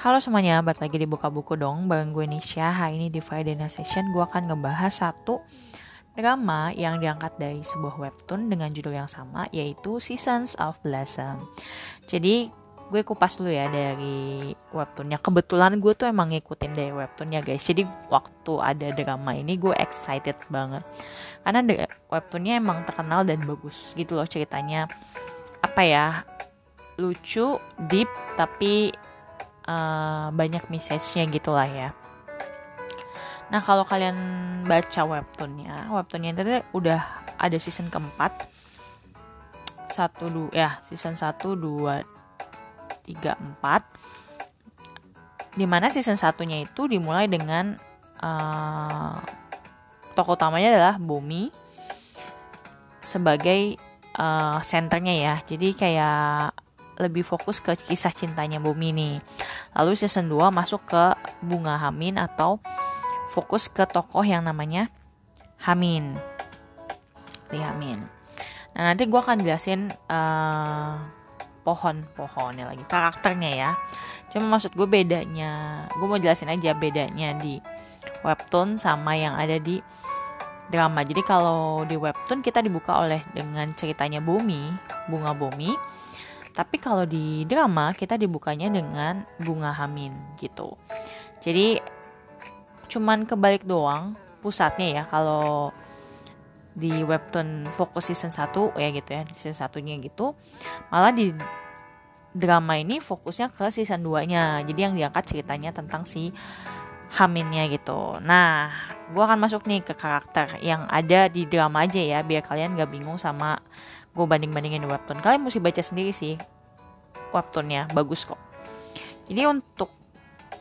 Halo semuanya, balik lagi di Buka Buku dong Bareng gue Nisha, hari ini di Friday Night Session Gue akan ngebahas satu drama yang diangkat dari sebuah webtoon dengan judul yang sama Yaitu Seasons of Blossom. Jadi gue kupas dulu ya dari webtoonnya. Kebetulan gue tuh emang ngikutin dari webtoonnya guys. Jadi waktu ada drama ini gue excited banget. Karena webtoonnya emang terkenal dan bagus gitu loh ceritanya. Apa ya, lucu, deep, tapi uh, banyak message-nya gitu lah ya. Nah kalau kalian baca webtoonnya, webtoonnya itu udah ada season keempat, satu dua ya season satu dua tiga empat. Di mana season satunya itu dimulai dengan uh, tokoh utamanya adalah Bumi sebagai uh, senternya ya. Jadi kayak lebih fokus ke kisah cintanya Bumi nih. Lalu season 2 masuk ke Bunga Hamin atau fokus ke tokoh yang namanya Hamin. Di Hamin. Nah nanti gue akan jelasin uh, pohon-pohonnya lagi, karakternya ya. Cuma maksud gue bedanya, gue mau jelasin aja bedanya di webtoon sama yang ada di drama. Jadi kalau di webtoon kita dibuka oleh dengan ceritanya Bumi, bunga Bumi tapi kalau di drama kita dibukanya dengan bunga hamin gitu. Jadi cuman kebalik doang pusatnya ya kalau di webtoon fokus season 1 ya gitu ya season satunya gitu malah di drama ini fokusnya ke season 2 nya jadi yang diangkat ceritanya tentang si Haminnya gitu nah gue akan masuk nih ke karakter yang ada di drama aja ya biar kalian gak bingung sama gue banding-bandingin webtoon. Kalian mesti baca sendiri sih webtoonnya. Bagus kok. Jadi untuk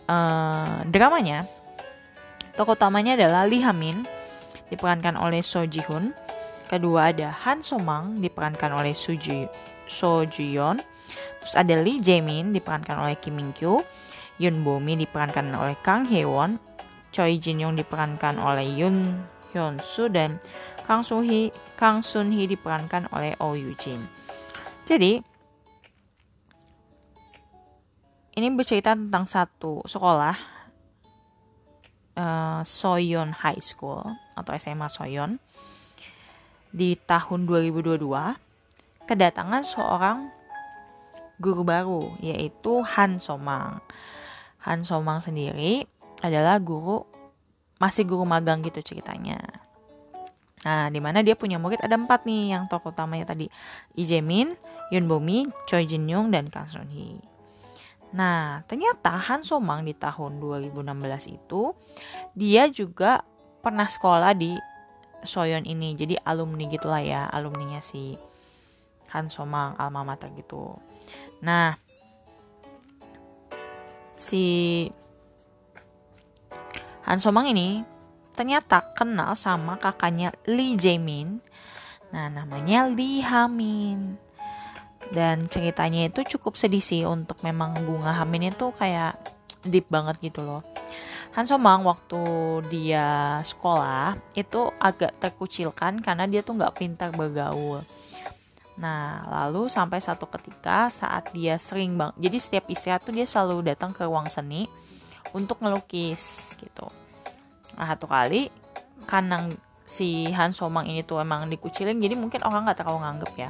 uh, dramanya tokoh utamanya adalah Lee Hamin diperankan oleh So Ji Hoon kedua ada Han Somang diperankan oleh Suji So Ji Yeon terus ada Lee Jae-min diperankan oleh Kim Min Kyo Yoon Bo Mi diperankan oleh Kang Hye Won Choi Jin Young diperankan oleh Yoon Hyun Soo dan Kang Sun Hee, Kang Sun Hee diperankan oleh Oh Yoo Jin. Jadi ini bercerita tentang satu sekolah uh, Soyeon High School atau SMA Soyeon di tahun 2022 kedatangan seorang guru baru yaitu Han Somang. Han Somang sendiri adalah guru masih guru magang gitu ceritanya. Nah, di mana dia punya murid ada empat nih yang tokoh utamanya tadi. Lee Jae-min, Yoon Bo-mi, Choi Jin-young, dan Kang Sun Hee. Nah, ternyata Han Somang di tahun 2016 itu dia juga pernah sekolah di Soyeon ini. Jadi alumni gitulah ya, alumninya si Han Somang alma mater gitu. Nah, si Han Somang ini ternyata kenal sama kakaknya Lee Jae-min. Nah, namanya Lee Hamin. Dan ceritanya itu cukup sedih sih untuk memang bunga Hamin itu kayak deep banget gitu loh. Han Somang waktu dia sekolah itu agak terkucilkan karena dia tuh nggak pintar bergaul. Nah, lalu sampai satu ketika saat dia sering bang, jadi setiap istirahat tuh dia selalu datang ke ruang seni untuk ngelukis gitu. Nah, satu kali karena si Han Somang ini tuh emang dikucilin jadi mungkin orang nggak terlalu nganggep ya.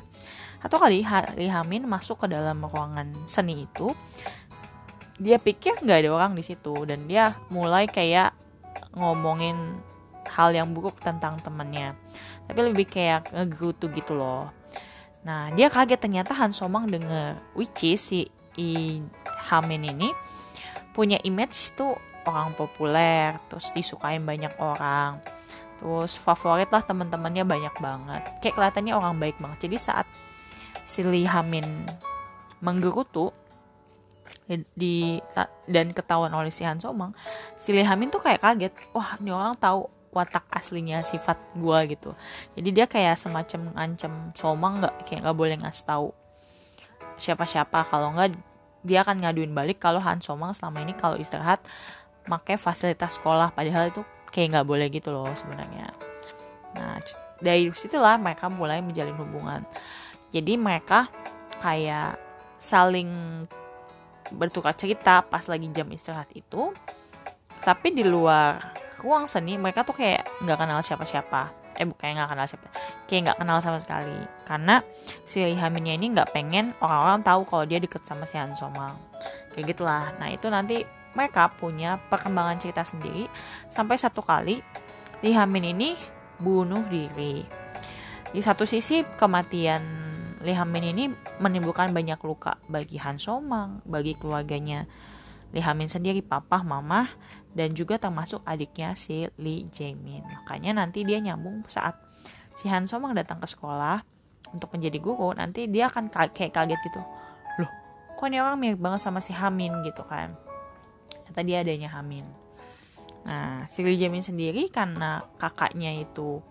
Satu kali Hari Hamin masuk ke dalam ruangan seni itu dia pikir nggak ada orang di situ dan dia mulai kayak ngomongin hal yang buruk tentang temennya tapi lebih kayak ngegutu gitu loh. Nah dia kaget ternyata Han Somang denger which is si I Hamin ini punya image tuh orang populer terus disukain banyak orang. Terus favorit lah teman-temannya banyak banget. Kayak kelihatannya orang baik banget. Jadi saat si Lee Hamin menggerutu di dan ketahuan oleh si Han Somang si Lee Hamin tuh kayak kaget. Wah ini orang tahu watak aslinya sifat gua gitu. Jadi dia kayak semacam ngancem Somang nggak kayak nggak boleh ngasih tahu siapa-siapa. Kalau nggak dia akan ngaduin balik kalau Han Somang selama ini kalau istirahat pakai fasilitas sekolah. Padahal itu kayak nggak boleh gitu loh sebenarnya. Nah dari situlah mereka mulai menjalin hubungan. Jadi mereka kayak saling bertukar cerita pas lagi jam istirahat itu. Tapi di luar ruang seni mereka tuh kayak nggak kenal siapa-siapa. Eh bukan nggak kenal siapa kayak nggak kenal sama sekali. Karena si Haminnya ini nggak pengen orang-orang tahu kalau dia deket sama si Han Somang kayak gitulah. Nah itu nanti mereka punya perkembangan cerita sendiri sampai satu kali Lee Hamin ini bunuh diri. Di satu sisi kematian Lee Hamin ini menimbulkan banyak luka bagi Han Somang bagi keluarganya Lee Hamin sendiri papa mama dan juga termasuk adiknya si Lee Jaemin. Makanya nanti dia nyambung saat si Han Somang datang ke sekolah untuk menjadi guru nanti dia akan kayak kaget gitu. Loh kok ini orang mirip banget sama si Hamin gitu kan? Ternyata dia adanya Hamin. Nah si Lee Jaemin sendiri karena kakaknya itu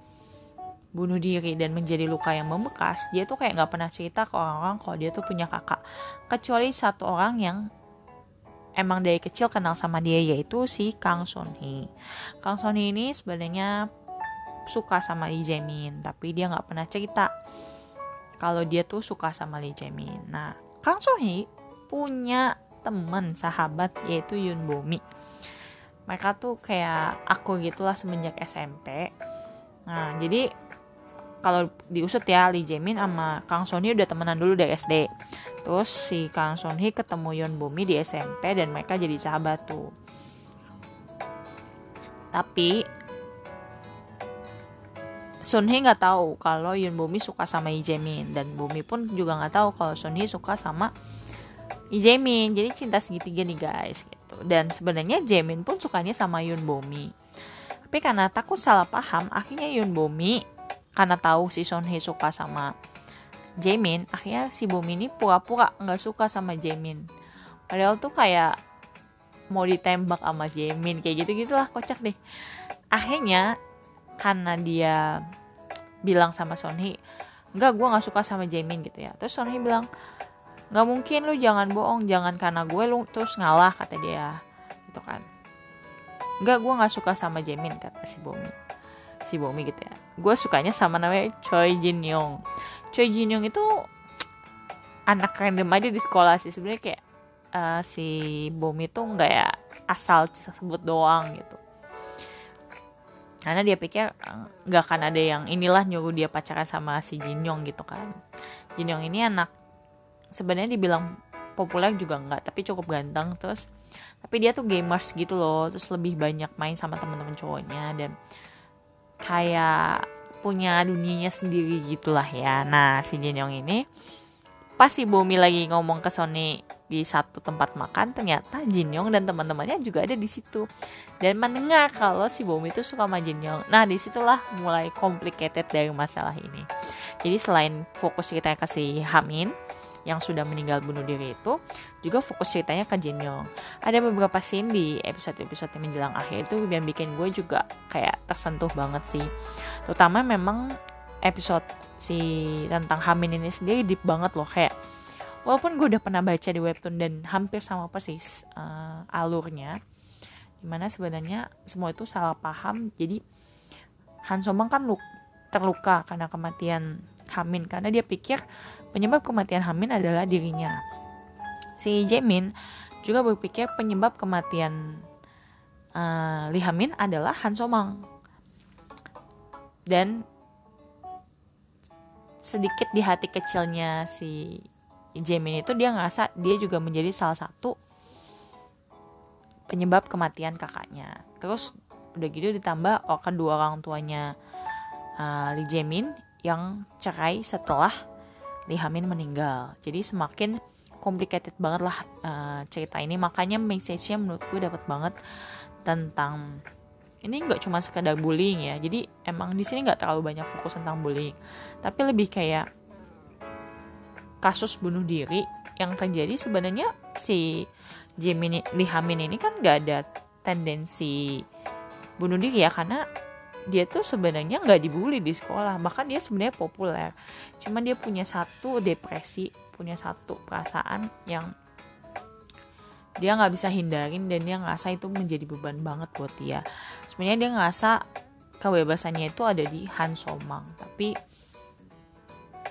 bunuh diri dan menjadi luka yang membekas dia tuh kayak nggak pernah cerita ke orang-orang kalau dia tuh punya kakak. Kecuali satu orang yang emang dari kecil kenal sama dia yaitu si Kang Son Hee. Kang Son Hee ini sebenarnya suka sama Lee Jae-min tapi dia nggak pernah cerita kalau dia tuh suka sama Lee Jae-min. Nah Kang Son Hee punya teman sahabat yaitu Yun Bomi. Mereka tuh kayak aku gitulah semenjak SMP nah jadi kalau diusut ya Lee Jaemin sama Kang Son Hee udah temenan dulu dari SD terus si Kang Son Hee ketemu Yeon Bumi di SMP dan mereka jadi sahabat tuh. Tapi Son Hee nggak tahu kalau Yeon Bumi suka sama Lee Jaemin. Dan Bumi pun juga nggak tahu kalau Son Hee suka sama Lee Jaemin. Jadi cinta segitiga nih guys gitu. Dan sebenarnya Jaemin pun sukanya sama Yun Bomi. Tapi karena takut salah paham akhirnya Yun Bomi karena tahu si Son Hye suka sama Jaemin akhirnya si Bumi ini pura-pura nggak suka sama Jaemin. Padahal tuh kayak mau ditembak sama Jaemin kayak gitu gitulah kocak deh. Akhirnya karena dia bilang sama Son Hye nggak gue nggak suka sama Jaemin gitu ya. Terus Son Hye bilang nggak mungkin lu jangan bohong jangan karena gue lu terus ngalah kata dia gitu kan. Nggak gue nggak suka sama Jaemin kata si Bumi si Bomi gitu ya. Gue sukanya sama namanya Choi Jin Yong Choi Jin Yong itu anak random aja di sekolah sih. Sebenarnya kayak uh, si Bomi tuh nggak ya asal sebut doang gitu. Karena dia pikir eh, nggak akan ada yang inilah nyuruh dia pacaran sama si Jin Yong gitu kan. Jin Yong ini anak sebenarnya dibilang populer juga nggak tapi cukup ganteng terus. Tapi dia tuh gamers gitu loh terus lebih banyak main sama teman-teman cowoknya dan kayak punya dunianya sendiri gitulah ya. Nah, si Jin Yong ini pas si Bomi lagi ngomong ke Sony di satu tempat makan, ternyata Jin Yong dan teman-temannya juga ada di situ. Dan mendengar kalau si Bomi itu suka sama Jin Yong. Nah, di situlah mulai complicated dari masalah ini. Jadi selain fokus ceritanya ke si Hamin, yang sudah meninggal bunuh diri itu juga fokus ceritanya ke Jin Yong. Ada beberapa scene di episode-episode yang menjelang akhir itu yang bikin gue juga kayak tersentuh banget sih. Terutama memang episode si tentang Hamin ini sendiri deep banget loh kayak walaupun gue udah pernah baca di webtoon dan hampir sama persis uh, alurnya di mana sebenarnya semua itu salah paham jadi Han Somang kan terluka karena kematian Hamin karena dia pikir penyebab kematian Hamin adalah dirinya. Si Jamin juga berpikir penyebab kematian uh, Lee Hamin adalah Han Somang. Dan sedikit di hati kecilnya si Jamin itu dia ngerasa dia juga menjadi salah satu penyebab kematian kakaknya. Terus udah gitu ditambah oh, kedua orang tuanya uh, Lee Jamin yang cerai setelah Lee Hamin meninggal. Jadi semakin complicated banget lah uh, cerita ini. Makanya message-nya menurut gue dapat banget tentang ini nggak cuma sekedar bullying ya. Jadi emang di sini nggak terlalu banyak fokus tentang bullying, tapi lebih kayak kasus bunuh diri yang terjadi sebenarnya si Jimin Lee Hamin ini kan nggak ada tendensi bunuh diri ya karena dia tuh sebenarnya nggak dibully di sekolah bahkan dia sebenarnya populer. Cuman dia punya satu depresi punya satu perasaan yang dia nggak bisa hindarin dan dia ngerasa itu menjadi beban banget buat dia. Sebenarnya dia ngerasa kebebasannya itu ada di Han Somang tapi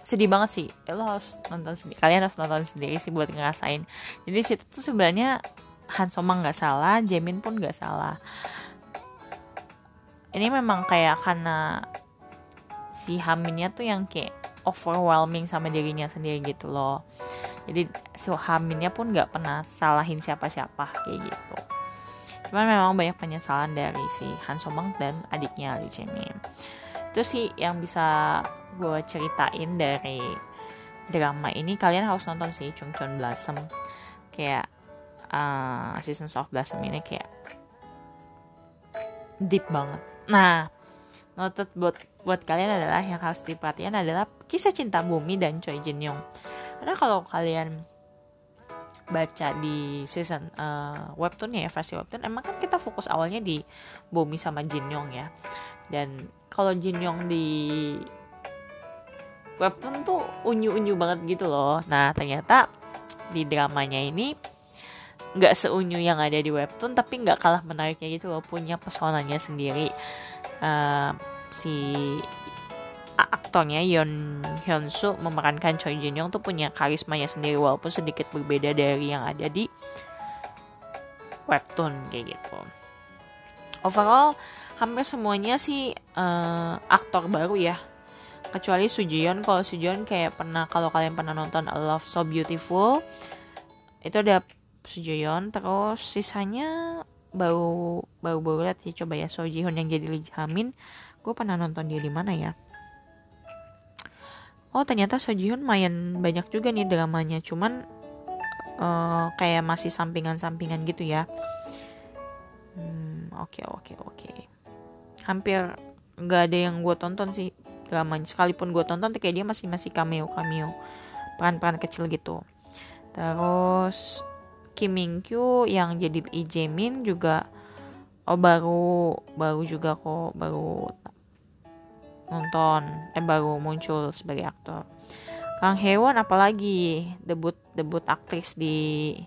sedih banget sih. Eh, lo harus nonton sendiri kalian harus nonton sendiri sih buat ngerasain. Jadi situ tuh sebenarnya Han Somang nggak salah Jamin pun nggak salah ini memang kayak karena si Haminnya tuh yang kayak overwhelming sama dirinya sendiri gitu loh. Jadi si Haminnya pun nggak pernah salahin siapa-siapa kayak gitu. Cuman memang banyak penyesalan dari si Han Somang dan adiknya Lee Jae-min itu sih yang bisa gue ceritain dari drama ini. Kalian harus nonton sih Chung Chun Blossom. Kayak uh, Seasons of Blossom ini kayak deep banget nah noted buat buat kalian adalah yang harus diperhatikan adalah kisah cinta Bumi dan Choi Jin Young karena kalau kalian baca di season uh, webtoonnya ya versi webtoon emang kan kita fokus awalnya di Bumi sama Jin Young ya. Dan kalau Jin Young di webtoon tuh unyu-unyu banget gitu loh. Nah ternyata di dramanya ini nggak seunyu yang ada di webtoon tapi nggak kalah menariknya gitu loh punya pesonanya sendiri. Uh, si aktornya Yeon Hyun Soo memerankan Choi Jin Young tuh punya karismanya sendiri walaupun sedikit berbeda dari yang ada di webtoon kayak gitu. Overall hampir semuanya sih uh, aktor baru ya. Kecuali Sujion kalau Sujion kayak pernah kalau kalian pernah nonton A Love So Beautiful itu ada Sujion terus sisanya baru baru baru lihat sih. Coba ya Sojihun yang jadi Lee Jamin gue pernah nonton dia di mana ya? Oh ternyata Sojihun main banyak juga nih dramanya. Cuman uh, kayak masih sampingan-sampingan gitu ya. Hmm, oke oke oke. Hampir nggak ada yang gue tonton sih dramanya. Sekalipun gue tonton kayak dia masih masih cameo cameo peran-peran kecil gitu. Terus Kim Min Kyu yang jadi Lee Jae-min juga oh baru baru juga kok baru nonton eh baru muncul sebagai aktor. Kang Hewon apalagi? Debut debut aktris di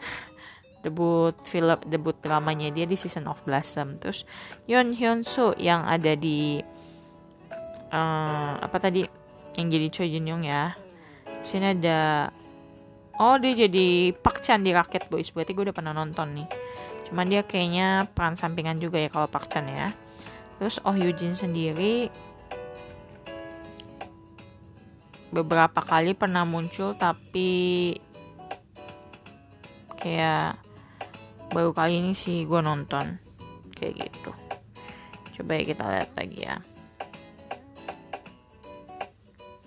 debut film debut dramanya dia di Season of Blossom. Terus Yeon Hyun Soo yang ada di uh, apa tadi? Yang jadi Choi Jin Young ya. Sini ada oh dia jadi Pak Chan di Rocket Boys. Berarti gue udah pernah nonton nih. Cuman dia kayaknya peran sampingan juga ya kalau Pak Chan ya. Terus Oh Yujin sendiri beberapa kali pernah muncul tapi kayak baru kali ini sih gue nonton. Kayak gitu. Coba ya kita lihat lagi ya.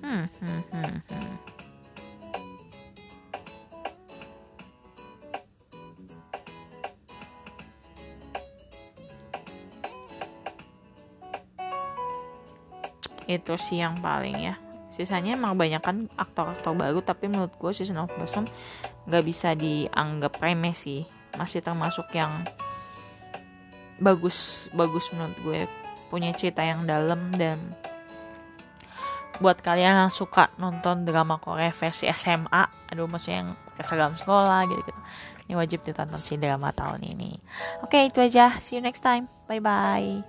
Hmm, hmm, hmm, hmm. Itu sih yang paling ya. Sisanya emang banyak kan aktor-aktor baru tapi menurut gue season of Blossom nggak bisa dianggap remeh sih. Masih termasuk yang bagus bagus menurut gue. Punya cerita yang dalam dan buat kalian yang suka nonton drama Korea versi SMA aduh maksudnya yang seragam sekolah gitu gitu ini wajib ditonton si drama tahun ini. Oke itu aja. See you next time. Bye bye